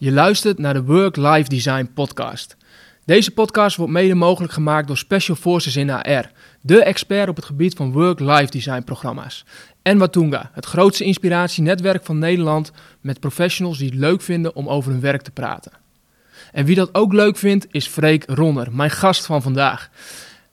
Je luistert naar de Work-Life Design podcast. Deze podcast wordt mede mogelijk gemaakt door Special Forces in AR, de expert op het gebied van Work-Life Design programma's. En Watunga, het grootste inspiratienetwerk van Nederland met professionals die het leuk vinden om over hun werk te praten. En wie dat ook leuk vindt, is Freek Ronner, mijn gast van vandaag.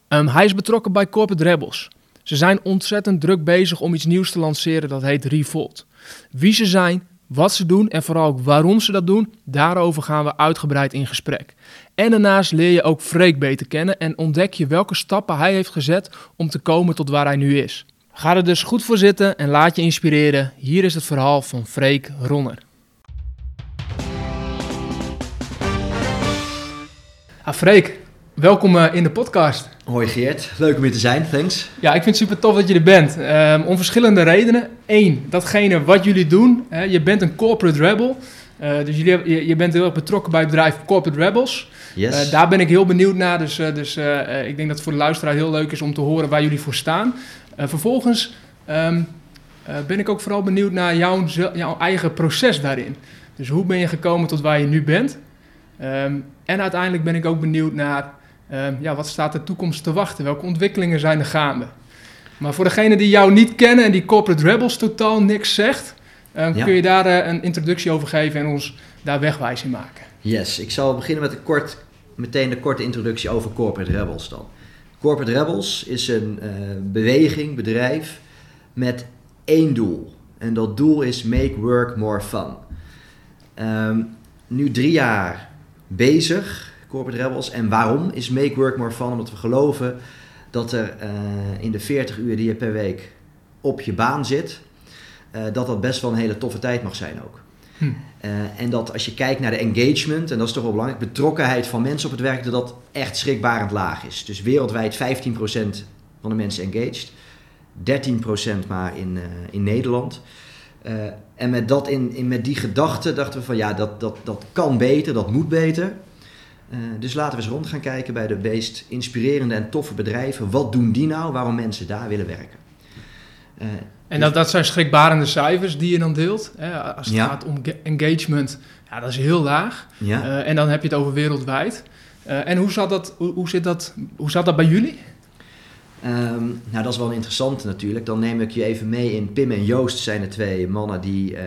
Um, hij is betrokken bij Corporate Rebels. Ze zijn ontzettend druk bezig om iets nieuws te lanceren dat heet Revolt. Wie ze zijn, wat ze doen en vooral ook waarom ze dat doen, daarover gaan we uitgebreid in gesprek. En daarnaast leer je ook Freek beter kennen en ontdek je welke stappen hij heeft gezet om te komen tot waar hij nu is. Ga er dus goed voor zitten en laat je inspireren. Hier is het verhaal van Freek Ronner. Ah, Freek, welkom eh, in de podcast. Hoi Geert, leuk om hier te zijn, thanks. Ja, ik vind het super tof dat je er bent. Um, om verschillende redenen. Eén, datgene wat jullie doen. Hè, je bent een corporate rebel. Uh, dus jullie, je, je, bent heel erg betrokken bij het bedrijf Corporate Rebels. Yes. Uh, daar ben ik heel benieuwd naar. Dus, uh, dus ik denk dat het voor de luisteraar heel leuk is om te horen waar jullie voor staan. vervolgens um, ben ik ook vooral benieuwd naar jouw, jouw, eigen proces daarin. Dus hoe ben je gekomen tot waar je nu bent? Um, en uiteindelijk ben ik ook benieuwd naar ja, wat staat de toekomst te wachten? Welke ontwikkelingen zijn er gaande? Maar voor degenen die jou niet kennen en die Corporate Rebels totaal niks zegt, ja. kun je daar uh, een introductie over geven en ons daar wegwijs in maken? Yes, ik zal beginnen met een kort, meteen de korte introductie over Corporate Rebels dan. Corporate Rebels is een uh, beweging, bedrijf met één doel. En dat doel is make work more fun. Um, nu drie jaar bezig Corporate Rebels. En waarom is Make Work More Fun? Omdat we geloven dat er uh, in de 40 uur die je per week op je baan zit, uh, dat dat best wel een hele toffe tijd mag zijn ook. Hm. Uh, en dat als je kijkt naar de engagement, en dat is toch wel belangrijk, betrokkenheid van mensen op het werk, dat dat echt schrikbarend laag is. Dus wereldwijd 15% van de mensen engaged, 13% maar in, in Nederland. en met, dat in, in, met die gedachte dachten we van ja, dat, dat, dat kan beter, dat moet beter. Uh, dus laten we eens rond gaan kijken bij de meest inspirerende en toffe bedrijven. Wat doen die nou? Waarom mensen daar willen werken? Uh, en dat, dat zijn schrikbarende cijfers die je dan deelt. Hè? Als het ja. gaat om engagement, ja, dat is heel laag. Ja. Uh, en dan heb je het over wereldwijd. en hoe zat, dat, hoe, hoe, zit dat, hoe zat dat bij jullie? Um, nou, dat is wel interessant natuurlijk. Dan neem ik je even mee in Pim en Joost zijn de twee mannen die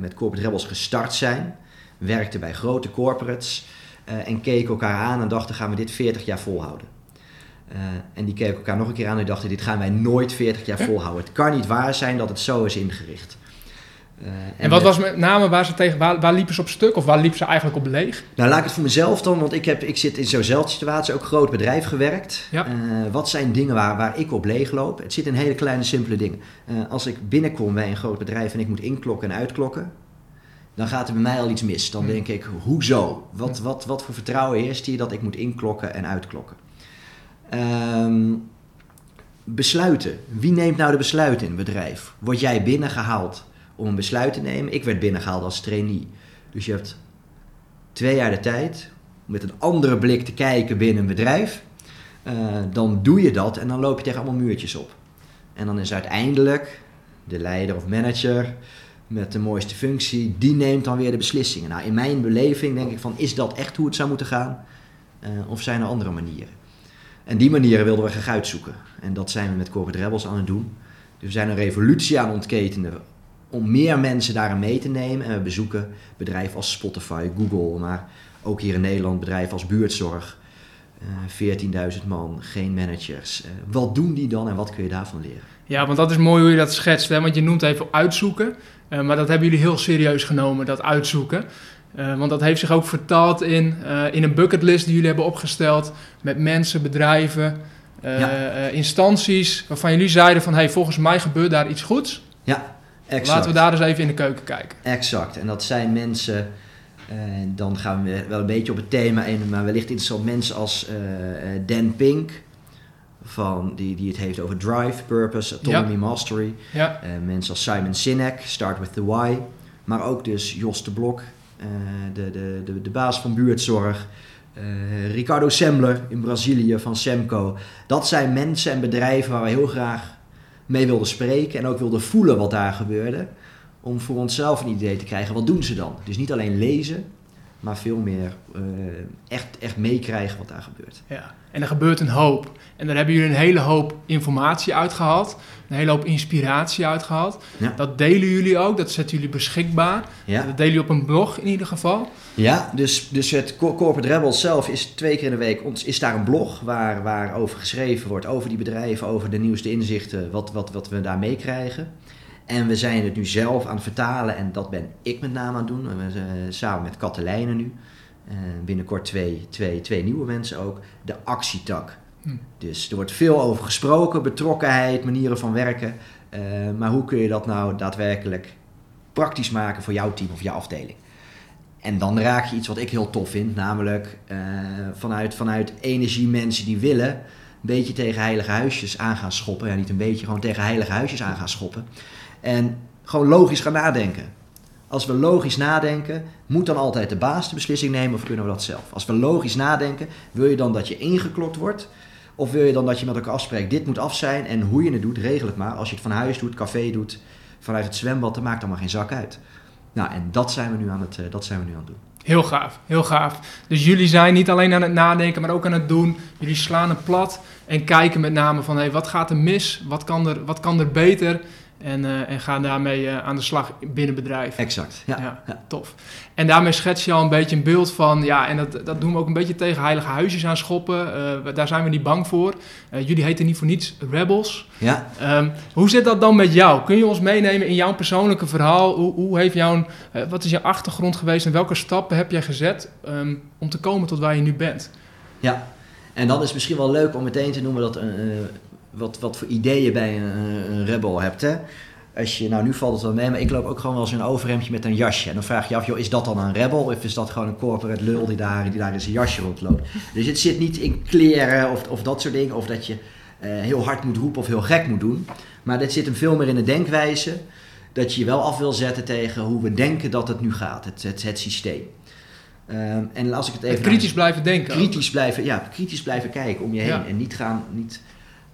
met Corporate Rebels gestart zijn. Werkten bij grote corporates. Uh, en keken elkaar aan en dachten, gaan we dit 40 jaar volhouden? Uh, en die keken elkaar nog een keer aan en dachten, dit gaan wij nooit 40 jaar volhouden. Het kan niet waar zijn dat het zo is ingericht. Uh, en, en, wat was met name waar ze tegen, waar, waar liepen ze op stuk of waar liepen ze eigenlijk op leeg? Nou, laat ik het voor mezelf dan, want ik, heb, ik zit in zo'nzelfde situatie, ook groot bedrijf gewerkt. Ja. wat zijn dingen waar, waar ik op leeg loop? Het zit in hele kleine, simpele dingen. als ik binnenkom bij een groot bedrijf en ik moet inklokken en uitklokken, dan gaat er bij mij al iets mis. Dan denk ik, hoezo? Wat, wat, wat voor vertrouwen heerst hier dat ik moet inklokken en uitklokken? Um, besluiten. Wie neemt nou de besluiten in een bedrijf? Word jij binnengehaald om een besluit te nemen? Ik werd binnengehaald als trainee. Dus je hebt twee jaar de tijd om met een andere blik te kijken binnen een bedrijf. Uh, dan doe je dat en dan loop je tegen allemaal muurtjes op. En dan is uiteindelijk de leider of manager met de mooiste functie, die neemt dan weer de beslissingen. Nou, in mijn beleving denk ik van, is dat echt hoe het zou moeten gaan? Uh, of zijn er andere manieren? En die manieren wilden we graag uitzoeken. En dat zijn we met Corporate Rebels aan het doen. Dus we zijn een revolutie aan ontketenen om meer mensen daarin mee te nemen. En we bezoeken bedrijven als Spotify, Google, maar ook hier in Nederland bedrijven als Buurtzorg. Uh, 14.000 man, geen managers. Uh, wat doen die dan en wat kun je daarvan leren? Ja, want dat is mooi hoe je dat schetst. Hè? Want je noemt even uitzoeken. Uh, maar dat hebben jullie heel serieus genomen, dat uitzoeken. Uh, want dat heeft zich ook vertaald in, uh, in een bucketlist die jullie hebben opgesteld. Met mensen, bedrijven, ja. instanties. Waarvan jullie zeiden van, hey, volgens mij gebeurt daar iets goeds. Ja, exact. Laten we daar eens even in de keuken kijken. Exact. En dat zijn mensen... dan gaan we wel een beetje op het thema in, maar wellicht interessant mensen als Dan Pink, van, die, die het heeft over drive, purpose, autonomy, ja. mastery. Ja. Uh, mensen als Simon Sinek, Start with the Why. Maar ook dus Jos de Blok, uh, de, de, de, de baas van buurtzorg. Uh, Ricardo Sembler in Brazilië van Semco. Dat zijn mensen en bedrijven waar we heel graag mee wilden spreken. En ook wilden voelen wat daar gebeurde. Om voor onszelf een idee te krijgen, wat doen ze dan? Dus niet alleen lezen, maar veel meer uh, echt, echt meekrijgen wat daar gebeurt. Ja, en er gebeurt een hoop. En daar hebben jullie een hele hoop informatie uitgehaald, een hele hoop inspiratie uitgehaald. Ja. Dat delen jullie ook, dat zetten jullie beschikbaar. Ja. Dat delen jullie op een blog in ieder geval. Ja, dus, dus het Corporate Rebels zelf is twee keer in de week, is daar een blog waar, waar over geschreven wordt, over die bedrijven, over de nieuwste inzichten, wat, wat, wat we daar meekrijgen. En we zijn het nu zelf aan het vertalen en dat ben ik met name aan het doen. We, uh, samen met Katelijne nu. Uh, binnenkort twee, twee, twee nieuwe mensen ook. De actietak. Hm. Dus er wordt veel over gesproken, betrokkenheid, manieren van werken. Uh, maar hoe kun je dat nou daadwerkelijk praktisch maken voor jouw team of jouw afdeling? En dan raak je iets wat ik heel tof vind, namelijk vanuit, vanuit energie mensen die willen een beetje tegen heilige huisjes aan gaan schoppen. Ja, niet een beetje, gewoon tegen heilige huisjes aan gaan schoppen. En gewoon logisch gaan nadenken. Als we logisch nadenken, moet dan altijd de baas de beslissing nemen of kunnen we dat zelf? Als we logisch nadenken, wil je dan dat je ingeklokt wordt? Of wil je dan dat je met elkaar afspreekt, dit moet af zijn en hoe je het doet, regel het maar. Als je het van huis doet, café doet, vanuit het zwembad, dan maakt allemaal geen zak uit. Nou, en dat zijn we nu aan het, eh, dat zijn we nu aan het doen. Heel gaaf, heel gaaf. Dus jullie zijn niet alleen aan het nadenken, maar ook aan het doen. Jullie slaan het plat en kijken met name van hey, wat gaat er mis, wat kan er, wat kan er beter en, uh, en gaan daarmee uh, aan de slag binnen bedrijf. Exact, ja. ja. Tof. En daarmee schets je al een beetje een beeld van, ja, en dat, dat doen we ook een beetje tegen heilige huisjes aan schoppen. Uh, daar zijn we niet bang voor. jullie heten niet voor niets Rebels. Ja. Um, hoe zit dat dan met jou? Kun je ons meenemen in jouw persoonlijke verhaal? Hoe, hoe heeft jouw, wat is je achtergrond geweest en welke stappen heb jij gezet um, om te komen tot waar je nu bent? Ja, en dan is misschien wel leuk om meteen te noemen dat wat, wat voor ideeën bij een, een rebel hebt. Hè? Als je, nou nu valt het wel mee, maar ik loop ook gewoon wel eens in een overhemdje met een jasje. En dan vraag je af, joh, is dat dan een rebel? Of is dat gewoon een corporate lul die daar, die daar in zijn jasje rondloopt? Dus het zit niet in kleren of, of dat soort dingen. Of dat je uh, heel hard moet roepen of heel gek moet doen. Maar dit zit hem veel meer in de denkwijze. Dat je je wel af wil zetten tegen hoe we denken dat het nu gaat. Het, het, het systeem. Um, en als ik het even. kritisch blijven denken. Kritisch blijven, ja, kritisch blijven kijken om je heen. En niet gaan. Niet,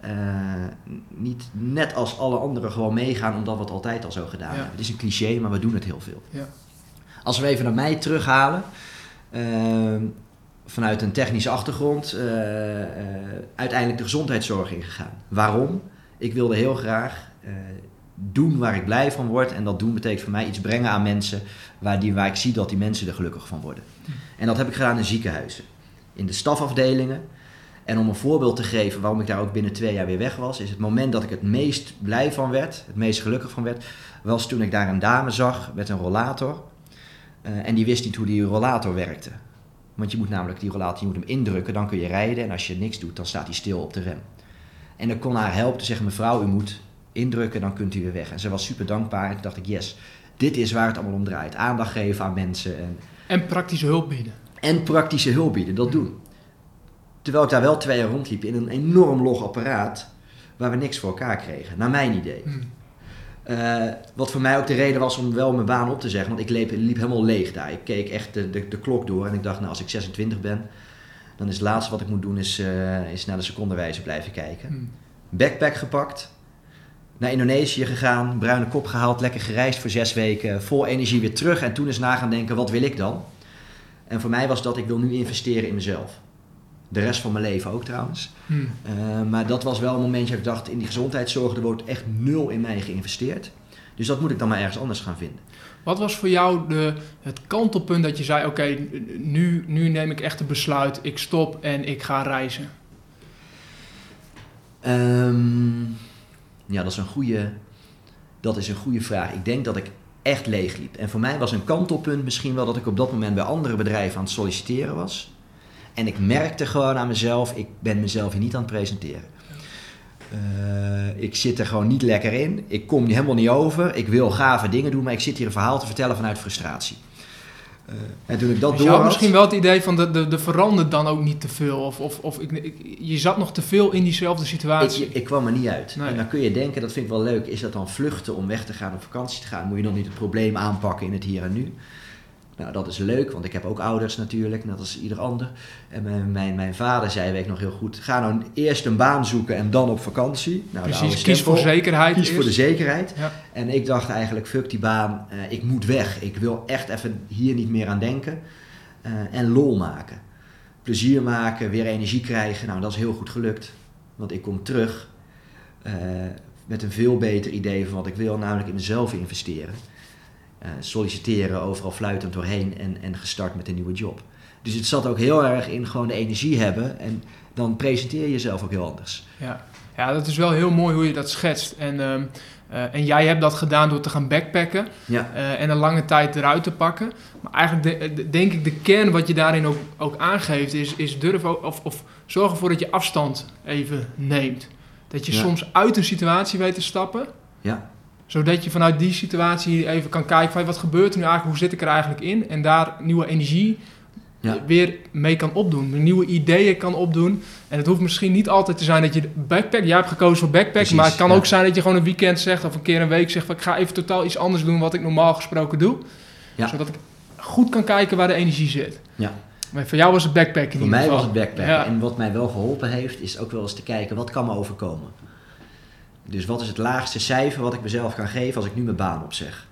uh, niet net als alle anderen gewoon meegaan omdat we het altijd al zo gedaan hebben. Het is een cliché, maar we doen het heel veel. Ja. Als we even naar mij terughalen, uh, vanuit een technische achtergrond, uh, uiteindelijk de gezondheidszorg ingegaan. Waarom? Ik wilde heel graag doen waar ik blij van word. En dat doen betekent voor mij iets brengen aan mensen waar, die, waar ik zie dat die mensen er gelukkig van worden. Hm. En dat heb ik gedaan in ziekenhuizen. In de stafafdelingen, en om een voorbeeld te geven waarom ik daar ook binnen twee jaar weer weg was, is het moment dat ik het meest blij van werd, het meest gelukkig van werd, was toen ik daar een dame zag met een rollator. Uh, en die wist niet hoe die rollator werkte. Want je moet namelijk die rollator, je moet hem indrukken, dan kun je rijden. En als je niks doet, dan staat hij stil op de rem. En ik kon haar helpen te zeggen, mevrouw, u moet indrukken, dan kunt u weer weg. En ze was super dankbaar. En toen dacht ik, yes, dit is waar het allemaal om draait. Aandacht geven aan mensen. En, en praktische hulp bieden. En praktische hulp bieden, dat doen. Terwijl ik daar wel twee jaar rondliep in een enorm log apparaat waar we niks voor elkaar kregen, naar mijn idee. Hmm. Uh, wat voor mij ook de reden was om wel mijn baan op te zeggen, want ik liep, liep helemaal leeg daar. Ik keek echt de, de, de, klok door en ik dacht, nou als ik 26 ben, dan is het laatste wat ik moet doen is, uh, is naar de secondenwijze blijven kijken. Hmm. Backpack gepakt, naar Indonesië gegaan, bruine kop gehaald, lekker gereisd voor zes weken, vol energie weer terug en toen eens na gaan denken, wat wil ik dan? En voor mij was dat, ik wil nu investeren in mezelf. De rest van mijn leven ook trouwens. Hmm. Uh, maar dat was wel een momentje dat ik dacht, in die gezondheidszorg, er wordt echt nul in mij geïnvesteerd. Dus dat moet ik dan maar ergens anders gaan vinden. Wat was voor jou de, het kantelpunt dat je zei, oké, nu, nu neem ik echt een besluit, ik stop en ik ga reizen? Um, ja, dat is, een goede, dat is een goede vraag. Ik denk dat ik echt leeg liep. En voor mij was een kantelpunt misschien wel dat ik op dat moment bij andere bedrijven aan het solliciteren was. En ik merkte gewoon aan mezelf, ik ben mezelf hier niet aan het presenteren. Uh, ik zit er gewoon niet lekker in. Ik kom helemaal niet over. Ik wil gave dingen doen, maar ik zit hier een verhaal te vertellen vanuit frustratie. Uh, en toen ik dat door had... misschien wel het idee van de, de, de verandert dan ook niet te veel. Of, of, of ik, je zat nog te veel in diezelfde situatie. Ik, ik kwam er niet uit. En dan kun je denken, dat vind ik wel leuk. Is dat dan vluchten om weg te gaan op vakantie te gaan? Moet je dan niet het probleem aanpakken in het hier en nu? Nou, dat is leuk, want ik heb ook ouders natuurlijk, net als ieder ander. En mijn, mijn, mijn vader zei, weet ik nog heel goed, ga nou eerst een baan zoeken en dan op vakantie. Nou, Precies, kies voor zekerheid. Kies voor de zekerheid. Ja. En ik dacht eigenlijk, fuck die baan, uh, ik moet weg. Ik wil echt even hier niet meer aan denken. en lol maken. Plezier maken, weer energie krijgen. Nou, dat is heel goed gelukt. Want ik kom terug met een veel beter idee van wat ik wil, namelijk in mezelf investeren. Solliciteren, overal fluitend doorheen en, en gestart met een nieuwe job. Dus het zat ook heel erg in gewoon de energie hebben. En dan presenteer je jezelf ook heel anders. Ja, ja dat is wel heel mooi hoe je dat schetst. En, ehm, eh, en jij hebt dat gedaan door te gaan backpacken. Ja. Uh, en een lange tijd eruit te pakken. Maar eigenlijk denk ik de kern wat je daarin ook, ook aangeeft... is, is durven of, of zorg ervoor dat je afstand even neemt. Dat je soms uit een situatie weet te stappen. Ja zodat je vanuit die situatie even kan kijken van wat gebeurt er nu eigenlijk, hoe zit ik er eigenlijk in? En daar nieuwe energie ja. weer mee kan opdoen. Nieuwe ideeën kan opdoen. En het hoeft misschien niet altijd te zijn dat je backpack... Jij hebt gekozen voor backpack, maar het kan ook zijn dat je gewoon een weekend zegt... of een keer een week zegt van ik ga even totaal iets anders doen... wat ik normaal gesproken doe. Ja. Zodat ik goed kan kijken waar de energie zit. Ja. Maar voor jou was het backpacken Voor mij was het backpacken. En wat mij wel geholpen heeft, is ook wel eens te kijken... wat kan me overkomen? Dus wat is het laagste cijfer wat ik mezelf kan geven als ik nu mijn baan opzeg?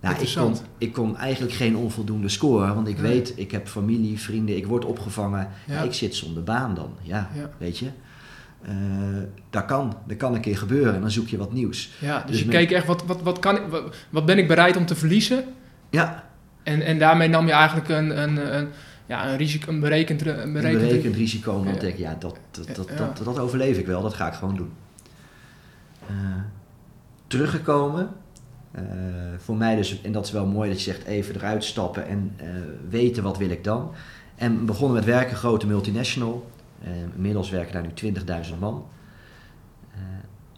Nou, ik kon, ik kon eigenlijk geen onvoldoende scoren, want ik weet, ik heb familie, vrienden, ik word opgevangen. Ja. ik zit zonder baan dan, ja, weet je. Uh, dat kan, dat kan een keer gebeuren en dan zoek je wat nieuws. Ja, dus, dus je keek echt, wat, wat, wat, kan ik, wat, ben ik bereid om te verliezen? Ja. En, en daarmee nam je eigenlijk een, een, een ja, een, risico, een berekend, een berekend, een berekend risico. Ja. ik, ja, dat, dat, dat, dat, overleef ik wel, dat ga ik gewoon doen. Uh, teruggekomen, uh, voor mij dus, en dat is wel mooi dat je zegt even eruit stappen en uh, weten wat wil ik dan. En begonnen met werken, grote multinational. Inmiddels werken daar nu 20.000 man.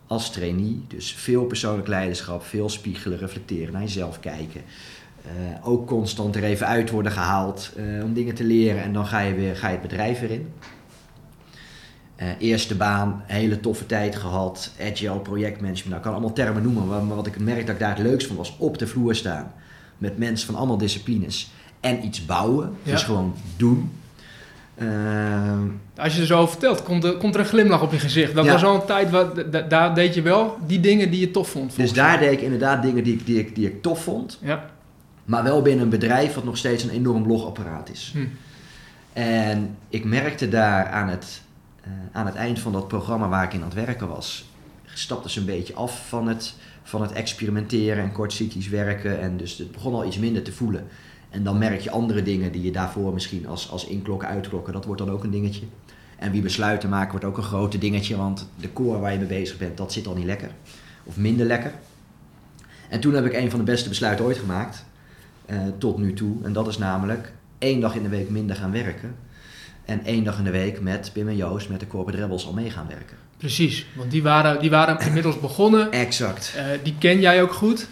als trainee, dus veel persoonlijk leiderschap, veel spiegelen, reflecteren, naar jezelf kijken. ook constant er even uit worden gehaald om dingen te leren en dan ga je, weer, ga je het bedrijf weer in. Uh, eerste baan, hele toffe tijd gehad. Agile projectmanagement, nou, ik kan allemaal termen noemen. Maar wat ik merk dat ik daar het leukst van was, op de vloer staan. Met mensen van allemaal disciplines. En iets bouwen, dus gewoon doen. Uh, Als je er zo over vertelt, komt er, komt er een glimlach op je gezicht. Dat was al een tijd, waar, daar deed je wel die dingen die je tof vond. Dus daar deed ik inderdaad dingen die ik, die ik, die ik tof vond. Ja. Maar wel binnen een bedrijf wat nog steeds een enorm blogapparaat is. Hm. En ik merkte daar aan het aan het eind van dat programma waar ik in aan het werken was, stapte ze een beetje af van het, van het experimenteren en kortcyclisch werken. En dus het begon al iets minder te voelen. En dan merk je andere dingen die je daarvoor misschien als, als inklokken, uitklokken, dat wordt dan ook een dingetje. En wie besluiten maken wordt ook een grote dingetje, want de core waar je mee bezig bent, dat zit al niet lekker. Of minder lekker. En toen heb ik een van de beste besluiten ooit gemaakt, uh, tot nu toe. En dat is namelijk één dag in de week minder gaan werken. En één dag in de week met Pim en Joost, met de Corporate Rebels, al mee gaan werken. Precies, want die waren, die waren inmiddels begonnen. Exact. Uh, die ken jij ook goed.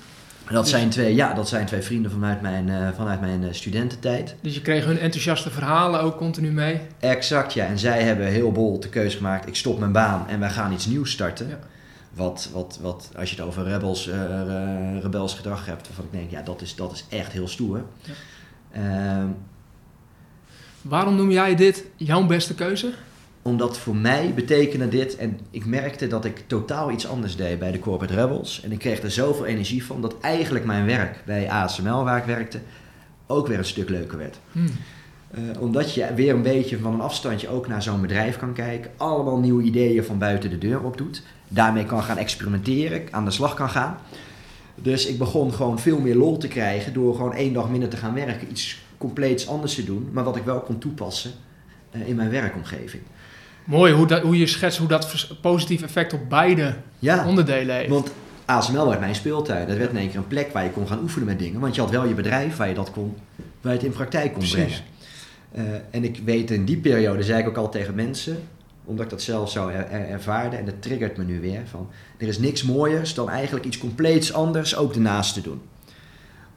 Dat, dus- zijn twee, ja, dat zijn twee vrienden vanuit mijn, uh, vanuit mijn uh, studententijd. Dus je kreeg hun enthousiaste verhalen ook continu mee? Exact, ja. En zij hebben heel bol de keuze gemaakt. Ik stop mijn baan en wij gaan iets nieuws starten. Ja. Wat, wat, wat, als je het over rebels, rebels gedrag hebt, waarvan ik denk, ja, dat is, dat is echt heel stoer. Ja. Waarom noem jij dit jouw beste keuze? Omdat voor mij betekende dit, en ik merkte dat ik totaal iets anders deed bij de Corporate Rebels. En ik kreeg er zoveel energie van dat eigenlijk mijn werk bij ASML, waar ik werkte, ook weer een stuk leuker werd. Hmm. Uh, omdat je weer een beetje van een afstandje ook naar zo'n bedrijf kan kijken. Allemaal nieuwe ideeën van buiten de deur op doet. Daarmee kan gaan experimenteren, aan de slag kan gaan. Dus ik begon gewoon veel meer lol te krijgen door gewoon één dag minder te gaan werken. Iets compleet anders te doen, maar wat ik wel kon toepassen uh, in mijn werkomgeving. Mooi hoe, dat, hoe je schetst hoe dat positief effect op beide ja, onderdelen heeft. Want ASML werd mijn speeltuin. Dat werd in één keer een plek waar je kon gaan oefenen met dingen. Want je had wel je bedrijf waar je dat kon, waar je het in praktijk kon brengen. Uh, en ik weet in die periode, zei ik ook al tegen mensen, omdat ik dat zelf zo er, ervaarde, en dat triggert me nu weer, van er is niks mooiers dan eigenlijk iets compleets anders ook ernaast te doen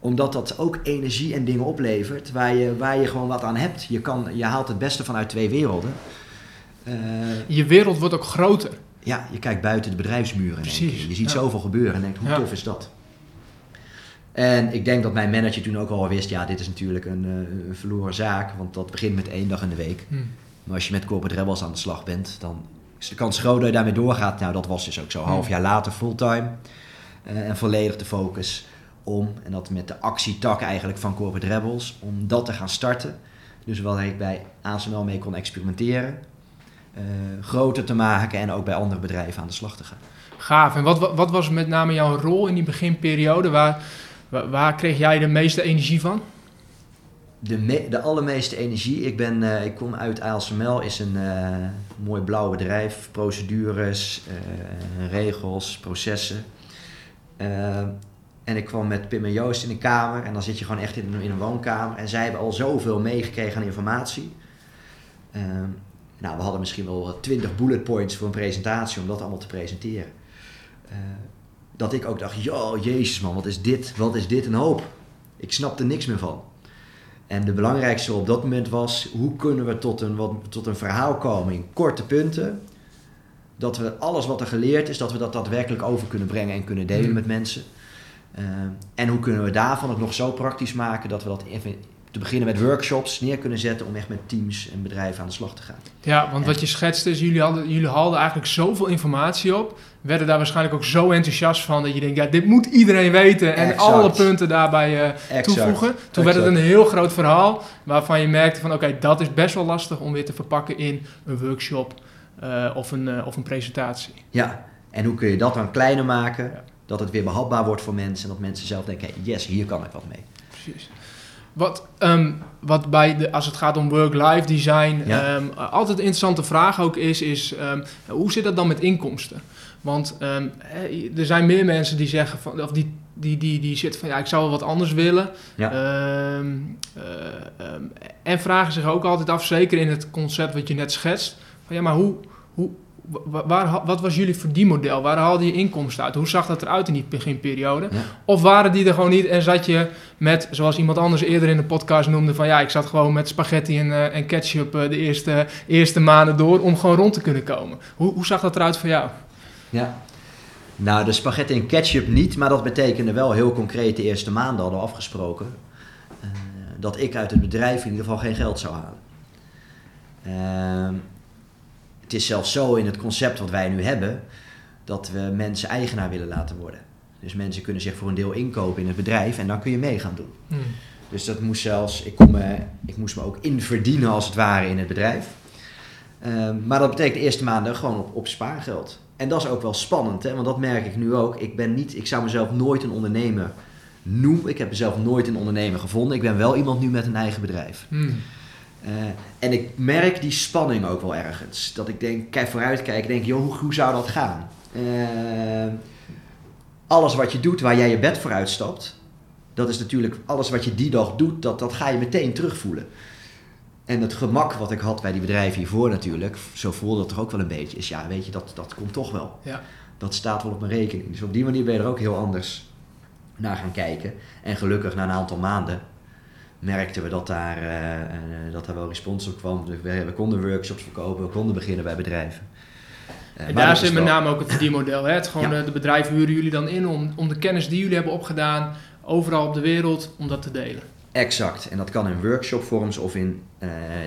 omdat dat ook energie en dingen oplevert waar je, waar je gewoon wat aan hebt. Je, kan, je haalt het beste vanuit twee werelden. Uh, je wereld wordt ook groter. Ja, je kijkt buiten de bedrijfsmuren. Precies. Je ziet zoveel gebeuren en denkt, hoe tof is dat? En ik denk dat mijn manager toen ook al wist, ja, dit is natuurlijk een, uh, een verloren zaak, want dat begint met één dag in de week. Hmm. Maar als je met corporate rebels aan de slag bent, dan is de kans groot dat je daarmee doorgaat. Nou, dat was dus ook zo. Half hmm. jaar later fulltime uh, en volledig de focus om, en dat met de actietak eigenlijk van Corporate Rebels, om dat te gaan starten. Dus waar ik bij ASML mee kon experimenteren, uh, groter te maken en ook bij andere bedrijven aan de slag te gaan. Gaaf. En wat, wat was met name jouw rol in die beginperiode? Waar, waar, kreeg jij de meeste energie van? De, de allermeeste energie. Ik, ben, uh, ik kom uit ASML, is een uh, mooi blauw bedrijf. Procedures, regels, processen. En ik kwam met Pim en Joost in de kamer. En dan zit je gewoon echt in, in een woonkamer. En zij hebben al zoveel meegekregen aan informatie. Ehm, nou, we hadden misschien wel 20 bullet points voor een presentatie om dat allemaal te presenteren. Uh, dat ik ook dacht, joh, jezus man, wat is dit? Wat is dit een hoop? Ik snap er niks meer van. En de belangrijkste op dat moment was, hoe kunnen we tot een, wat, tot een verhaal komen in korte punten. Dat we alles wat er geleerd is, dat we dat daadwerkelijk over kunnen brengen en kunnen delen hmm. met mensen. Eh, en hoe kunnen we daarvan het nog zo praktisch maken dat we dat even te beginnen met workshops neer kunnen zetten om echt met teams en bedrijven aan de slag te gaan. Ja, want wat je schetst is, jullie, hadden, jullie haalden eigenlijk zoveel informatie op, werden daar waarschijnlijk ook zo enthousiast van dat je denkt, ja, dit moet iedereen weten en alle punten daarbij uh, toevoegen. Toen werd het een heel groot verhaal waarvan je merkte van, oké, dat is best wel lastig om weer te verpakken in een workshop uh, of, een, uh, of een presentatie. Ja, en hoe kun je dat dan kleiner maken? Ja dat het weer behapbaar wordt voor mensen en dat mensen zelf denken, yes, hier kan ik wat mee. Precies. Wat, um, wat bij de, als het gaat om work-life design, ja. um, altijd een interessante vraag ook is, is um, hoe zit dat dan met inkomsten? Want er zijn meer mensen die zeggen van, of die, die, die, die zitten van ja, ik zou wel wat anders willen. Ja. Uh, en vragen zich ook altijd af, zeker in het concept wat je net schetst, van ja, maar hoe, hoe, waar, wat was jullie verdienmodel? Waar haalde je inkomsten uit? Hoe zag dat eruit in die beginperiode? Of waren die er gewoon niet en zat je met, zoals iemand anders eerder in de podcast noemde, van ja, ik zat gewoon met spaghetti en, uh, en ketchup uh, de eerste, eerste maanden door om gewoon rond te kunnen komen. Hoe, hoe zag dat eruit voor jou? Ja, nou de spaghetti en ketchup niet, maar dat betekende wel heel concreet de eerste maanden hadden we afgesproken uh, dat ik uit het bedrijf in ieder geval geen geld zou halen. Het is zelfs zo in het concept wat wij nu hebben, dat we mensen eigenaar willen laten worden. Dus mensen kunnen zich voor een deel inkopen in het bedrijf en dan kun je mee gaan doen. Hmm. Dus dat moest zelfs, ik, kon me, ik moest me ook inverdienen als het ware in het bedrijf. Ehm, maar dat betekent de eerste maanden gewoon op, op spaargeld. En dat is ook wel spannend, hè? want dat merk ik nu ook. Ik, ben niet, ik zou mezelf nooit een ondernemer noemen. Ik heb mezelf nooit een ondernemer gevonden. Ik ben wel iemand nu met een eigen bedrijf. Hmm. Eh, en ik merk die spanning ook wel ergens. Dat ik denk, kijk vooruitkijk, denk, joh, hoe, zou dat gaan? Uh, alles wat je doet waar jij je bed voor uitstapt, dat is natuurlijk alles wat je die dag doet, dat, dat ga je meteen terugvoelen. En het gemak wat ik had bij die bedrijven hiervoor natuurlijk, zo voelde het toch ook wel een beetje, is ja, weet je, dat, dat komt toch wel. Ja. Dat staat wel op mijn rekening. Dus op die manier ben je er ook heel anders naar gaan kijken. En gelukkig na een aantal maanden merkten we dat daar, uh, dat daar wel respons op kwam. We, we, konden workshops verkopen, we konden beginnen bij bedrijven. Uh, en daar zit met name ook het verdienmodel. Hè? Het gewoon, de bedrijven huren jullie dan in om, om de kennis die jullie hebben opgedaan overal op de wereld, om dat te delen. Exact. En dat kan in workshopvorms of in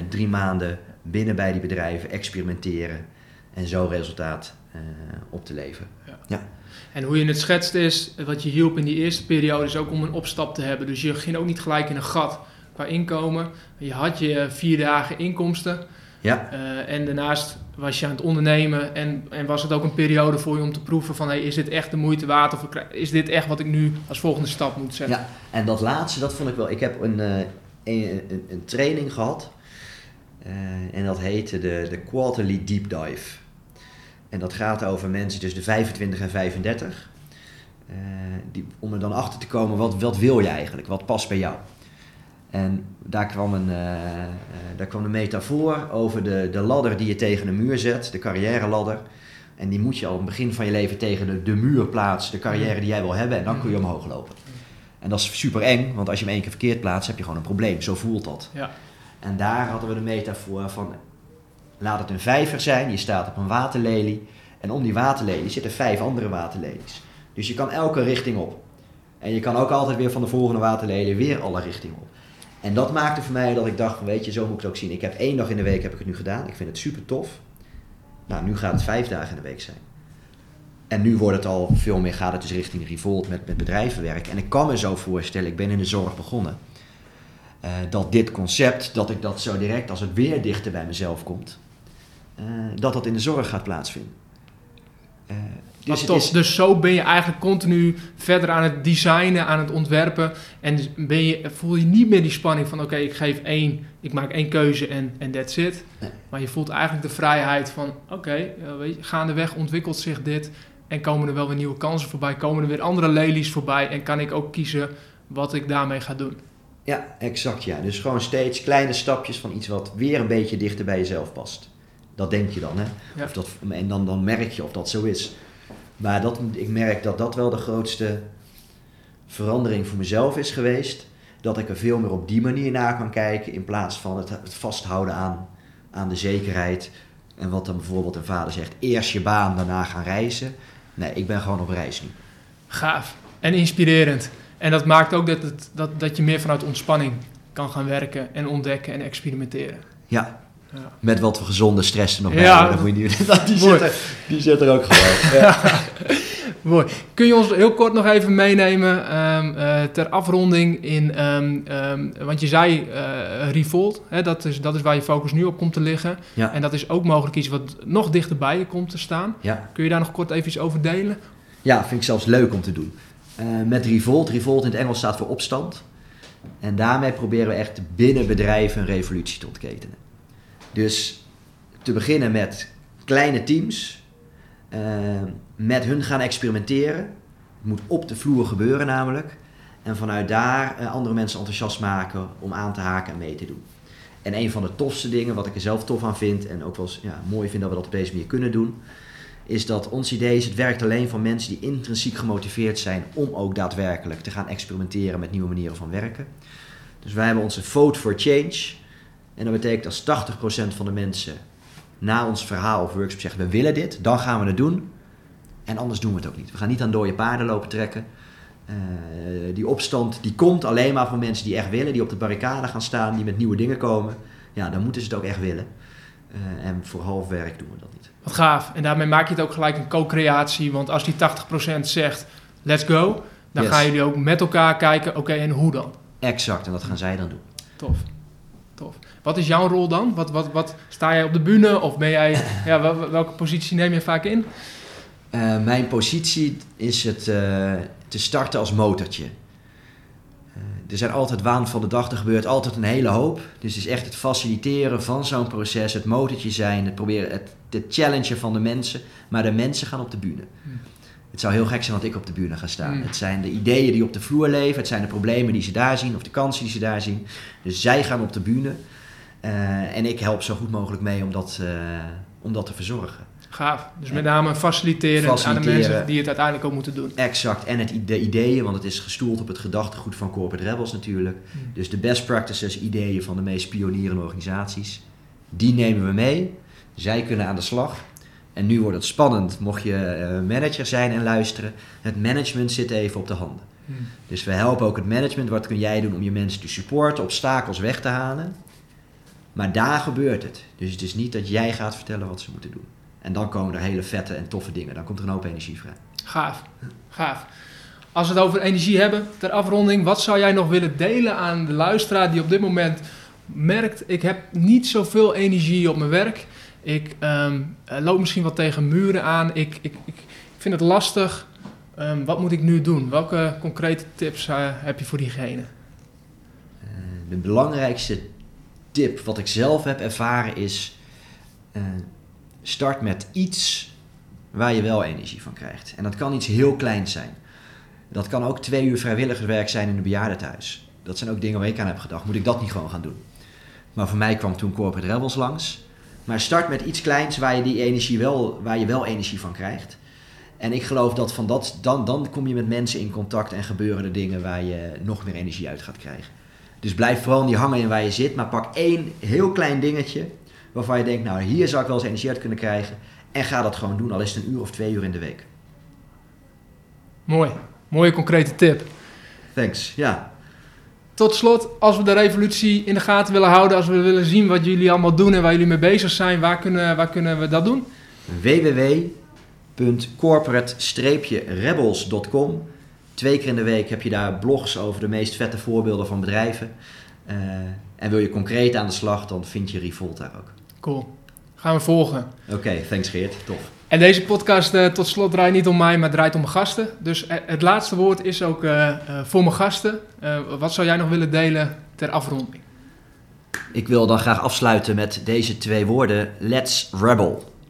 drie maanden binnen bij die bedrijven experimenteren en zo resultaat op te leveren. Ja. ja. En hoe je het schetst is, wat je hielp in die eerste periode is ook om een opstap te hebben. Dus je ging ook niet gelijk in een gat qua inkomen. Je had je vier dagen inkomsten. Ja. Uh, en daarnaast was je aan het ondernemen en, en was het ook een periode voor je om te proeven van hey, is dit echt de moeite waard of is dit echt wat ik nu als volgende stap moet zetten? Ja, en dat laatste, dat vond ik wel. Ik heb een, uh, een, een, training gehad uh, en dat heette de, de Quarterly Deep Dive. En dat gaat over mensen tussen de 25 en 35. Uh, eh, die, om er dan achter te komen, wat, wat wil je eigenlijk? Wat past bij jou? En daar kwam een, uh, uh, daar kwam een metafoor over de, de ladder die je tegen de muur zet, de carrière ladder. En die moet je al in het begin van je leven tegen de, de muur plaatsen, de carrière die jij wil hebben, en dan kun je omhoog lopen. En dat is super eng, want als je hem één keer verkeerd plaatst, heb je gewoon een probleem. Zo voelt dat. Ja. En daar hadden we de metafoor van Laat het een vijver zijn, je staat op een waterlelie. En om die waterlelie zitten vijf andere waterlelies. Dus je kan elke richting op. En je kan ook altijd weer van de volgende waterlelie weer alle richtingen op. En dat maakte voor mij dat ik dacht, weet je, zo moet ik het ook zien. Ik heb één dag in de week heb ik het nu gedaan. Ik vind het super tof. Nou, nu gaat het vijf dagen in de week zijn. En nu wordt het al veel meer, gaat het dus richting Revolt met, met bedrijvenwerk. En ik kan me zo voorstellen, ik ben in de zorg begonnen, uh, dat dit concept, dat ik dat zo direct als het weer dichter bij mezelf komt, uh, dat dat in de zorg gaat plaatsvinden. Uh, dus, is... dus zo ben je eigenlijk continu verder aan het designen, aan het ontwerpen. En ben je, voel je niet meer die spanning van oké, ik geef één, ik maak één keuze en, en that's it. Nee. Maar je voelt eigenlijk de vrijheid van oké, okay, uh, gaandeweg ontwikkelt zich dit. En komen er wel weer nieuwe kansen voorbij, komen er weer andere lelies voorbij. En kan ik ook kiezen wat ik daarmee ga doen. Ja, exact ja. Dus gewoon steeds kleine stapjes van iets wat weer een beetje dichter bij jezelf past. Dat denk je dan, hè? Of dat, en dan, dan merk je of dat zo is. Maar dat, ik merk dat dat wel de grootste verandering voor mezelf is geweest. Dat ik er veel meer op die manier naar kan kijken in plaats van het, het vasthouden aan, aan de zekerheid. En wat dan bijvoorbeeld een vader zegt, eerst je baan, daarna gaan reizen. Nee, ik ben gewoon op reis nu. Gaaf en inspirerend. En dat maakt ook dat, het, dat, dat je meer vanuit ontspanning kan gaan werken en ontdekken en experimenteren. Ja, ja. Met wat gezonde stress er nog bij. Ja, dat moet je niet, die, zit er, die zit er ook gewoon. Ja. Mooi. Kun je ons heel kort nog even meenemen um, uh, ter afronding in, um, um, want je zei uh, Revolt, hè, dat, is, dat is waar je focus nu op komt te liggen. Ja. En dat is ook mogelijk iets wat nog dichterbij je komt te staan. Ja. Kun je daar nog kort even iets over delen? Ja, vind ik zelfs leuk om te doen. Uh, met Revolt, Revolt in het Engels staat voor opstand. En daarmee proberen we echt binnen bedrijven een revolutie te ontketenen. Dus te beginnen met kleine teams, uh, met hun gaan experimenteren. Het moet op de vloer gebeuren namelijk. En vanuit daar uh, andere mensen enthousiast maken om aan te haken en mee te doen. En een van de tofste dingen, wat ik er zelf tof aan vind en ook wel eens, ja, mooi vind dat we dat op deze manier kunnen doen, is dat ons idee is, het werkt alleen van mensen die intrinsiek gemotiveerd zijn om ook daadwerkelijk te gaan experimenteren met nieuwe manieren van werken. Dus wij hebben onze Vote for Change. En dat betekent als 80% van de mensen na ons verhaal of workshop zeggen we willen dit, dan gaan we het doen. En anders doen we het ook niet. We gaan niet aan dode paarden lopen trekken. Uh, die opstand die komt alleen maar van mensen die echt willen, die op de barricade gaan staan, die met nieuwe dingen komen. Ja, dan moeten ze het ook echt willen. Uh, en voor half werk doen we dat niet. Wat gaaf. En daarmee maak je het ook gelijk een co-creatie. Want als die 80% zegt, let's go, dan gaan jullie ook met elkaar kijken, oké, en hoe dan? Exact, en dat gaan zij dan doen. Tof. Tof. Wat is jouw rol dan? Wat, wat, wat, sta jij op de bühne of ben jij, ja, welke positie neem je vaak in? Uh, mijn positie is het uh, te starten als motortje. Uh, er zijn altijd waan van de dag, er gebeurt altijd een hele hoop. Dus het is echt het faciliteren van zo'n proces, het motortje zijn, het proberen, het, het challengen van de mensen. Maar de mensen gaan op de bühne. Hmm. Het zou heel gek zijn dat ik op de bühne ga staan. Hmm. Het zijn de ideeën die op de vloer leven, het zijn de problemen die ze daar zien of de kansen die ze daar zien. Dus zij gaan op de bühne. Uh, en ik help zo goed mogelijk mee om dat, uh, om dat te verzorgen. Gaaf. Dus met name faciliteren, faciliteren, aan de mensen die het uiteindelijk ook moeten doen. Exact. En het, de ideeën, want het is gestoeld op het gedachtegoed van Corporate Rebels natuurlijk. Hmm. Dus de best practices, ideeën van de meest pionierende organisaties, die nemen we mee. Zij kunnen aan de slag. En nu wordt het spannend, mocht je uh, manager zijn en luisteren. Het management zit even op de handen. Hmm. Dus we helpen ook het management. Wat kun jij doen om je mensen te supporten, obstakels weg te halen? Maar daar gebeurt het. Dus het is niet dat jij gaat vertellen wat ze moeten doen. En dan komen er hele vette en toffe dingen. Dan komt er een hoop energie vrij. Gaaf, gaaf. Als we het over energie hebben, ter afronding, wat zou jij nog willen delen aan de luisteraar die op dit moment merkt: ik heb niet zoveel energie op mijn werk. Ik um, loop misschien wat tegen muren aan. Ik, ik, ik vind het lastig. Um, wat moet ik nu doen? Welke concrete tips uh, heb je voor diegene? Uh, de belangrijkste tip wat ik zelf heb ervaren is: uh, start met iets waar je wel energie van krijgt. En dat kan iets heel kleins zijn. Dat kan ook twee uur vrijwilligerswerk zijn in een bejaardentehuis. Dat zijn ook dingen waar ik aan heb gedacht. Moet ik dat niet gewoon gaan doen? Maar voor mij kwam toen Corporate Rebels langs. Maar start met iets kleins waar je, die energie wel, waar je wel energie van krijgt. En ik geloof dat van dat, dan, dan kom je met mensen in contact en gebeuren er dingen waar je nog meer energie uit gaat krijgen. Dus blijf vooral niet hangen in waar je zit, maar pak één heel klein dingetje waarvan je denkt, nou hier zou ik wel eens energie uit kunnen krijgen. En ga dat gewoon doen, al is het een uur of twee uur in de week. Mooi, mooie concrete tip. Thanks, ja. Tot slot, als we de revolutie in de gaten willen houden, als we willen zien wat jullie allemaal doen en waar jullie mee bezig zijn, waar kunnen, waar kunnen we dat doen? www www.corporate-rebels.com. Twee keer in de week heb je daar blogs over de meest vette voorbeelden van bedrijven. Uh, en wil je concreet aan de slag, dan vind je Revolt daar ook. Cool. Gaan we volgen. Oké, thanks Geert. Tof. En deze podcast uh, tot slot draait niet om mij, maar draait om mijn gasten. Dus uh, het laatste woord is ook uh, voor mijn gasten. wat zou jij nog willen delen ter afronding? Ik wil dan graag afsluiten met deze twee woorden. Let's rebel.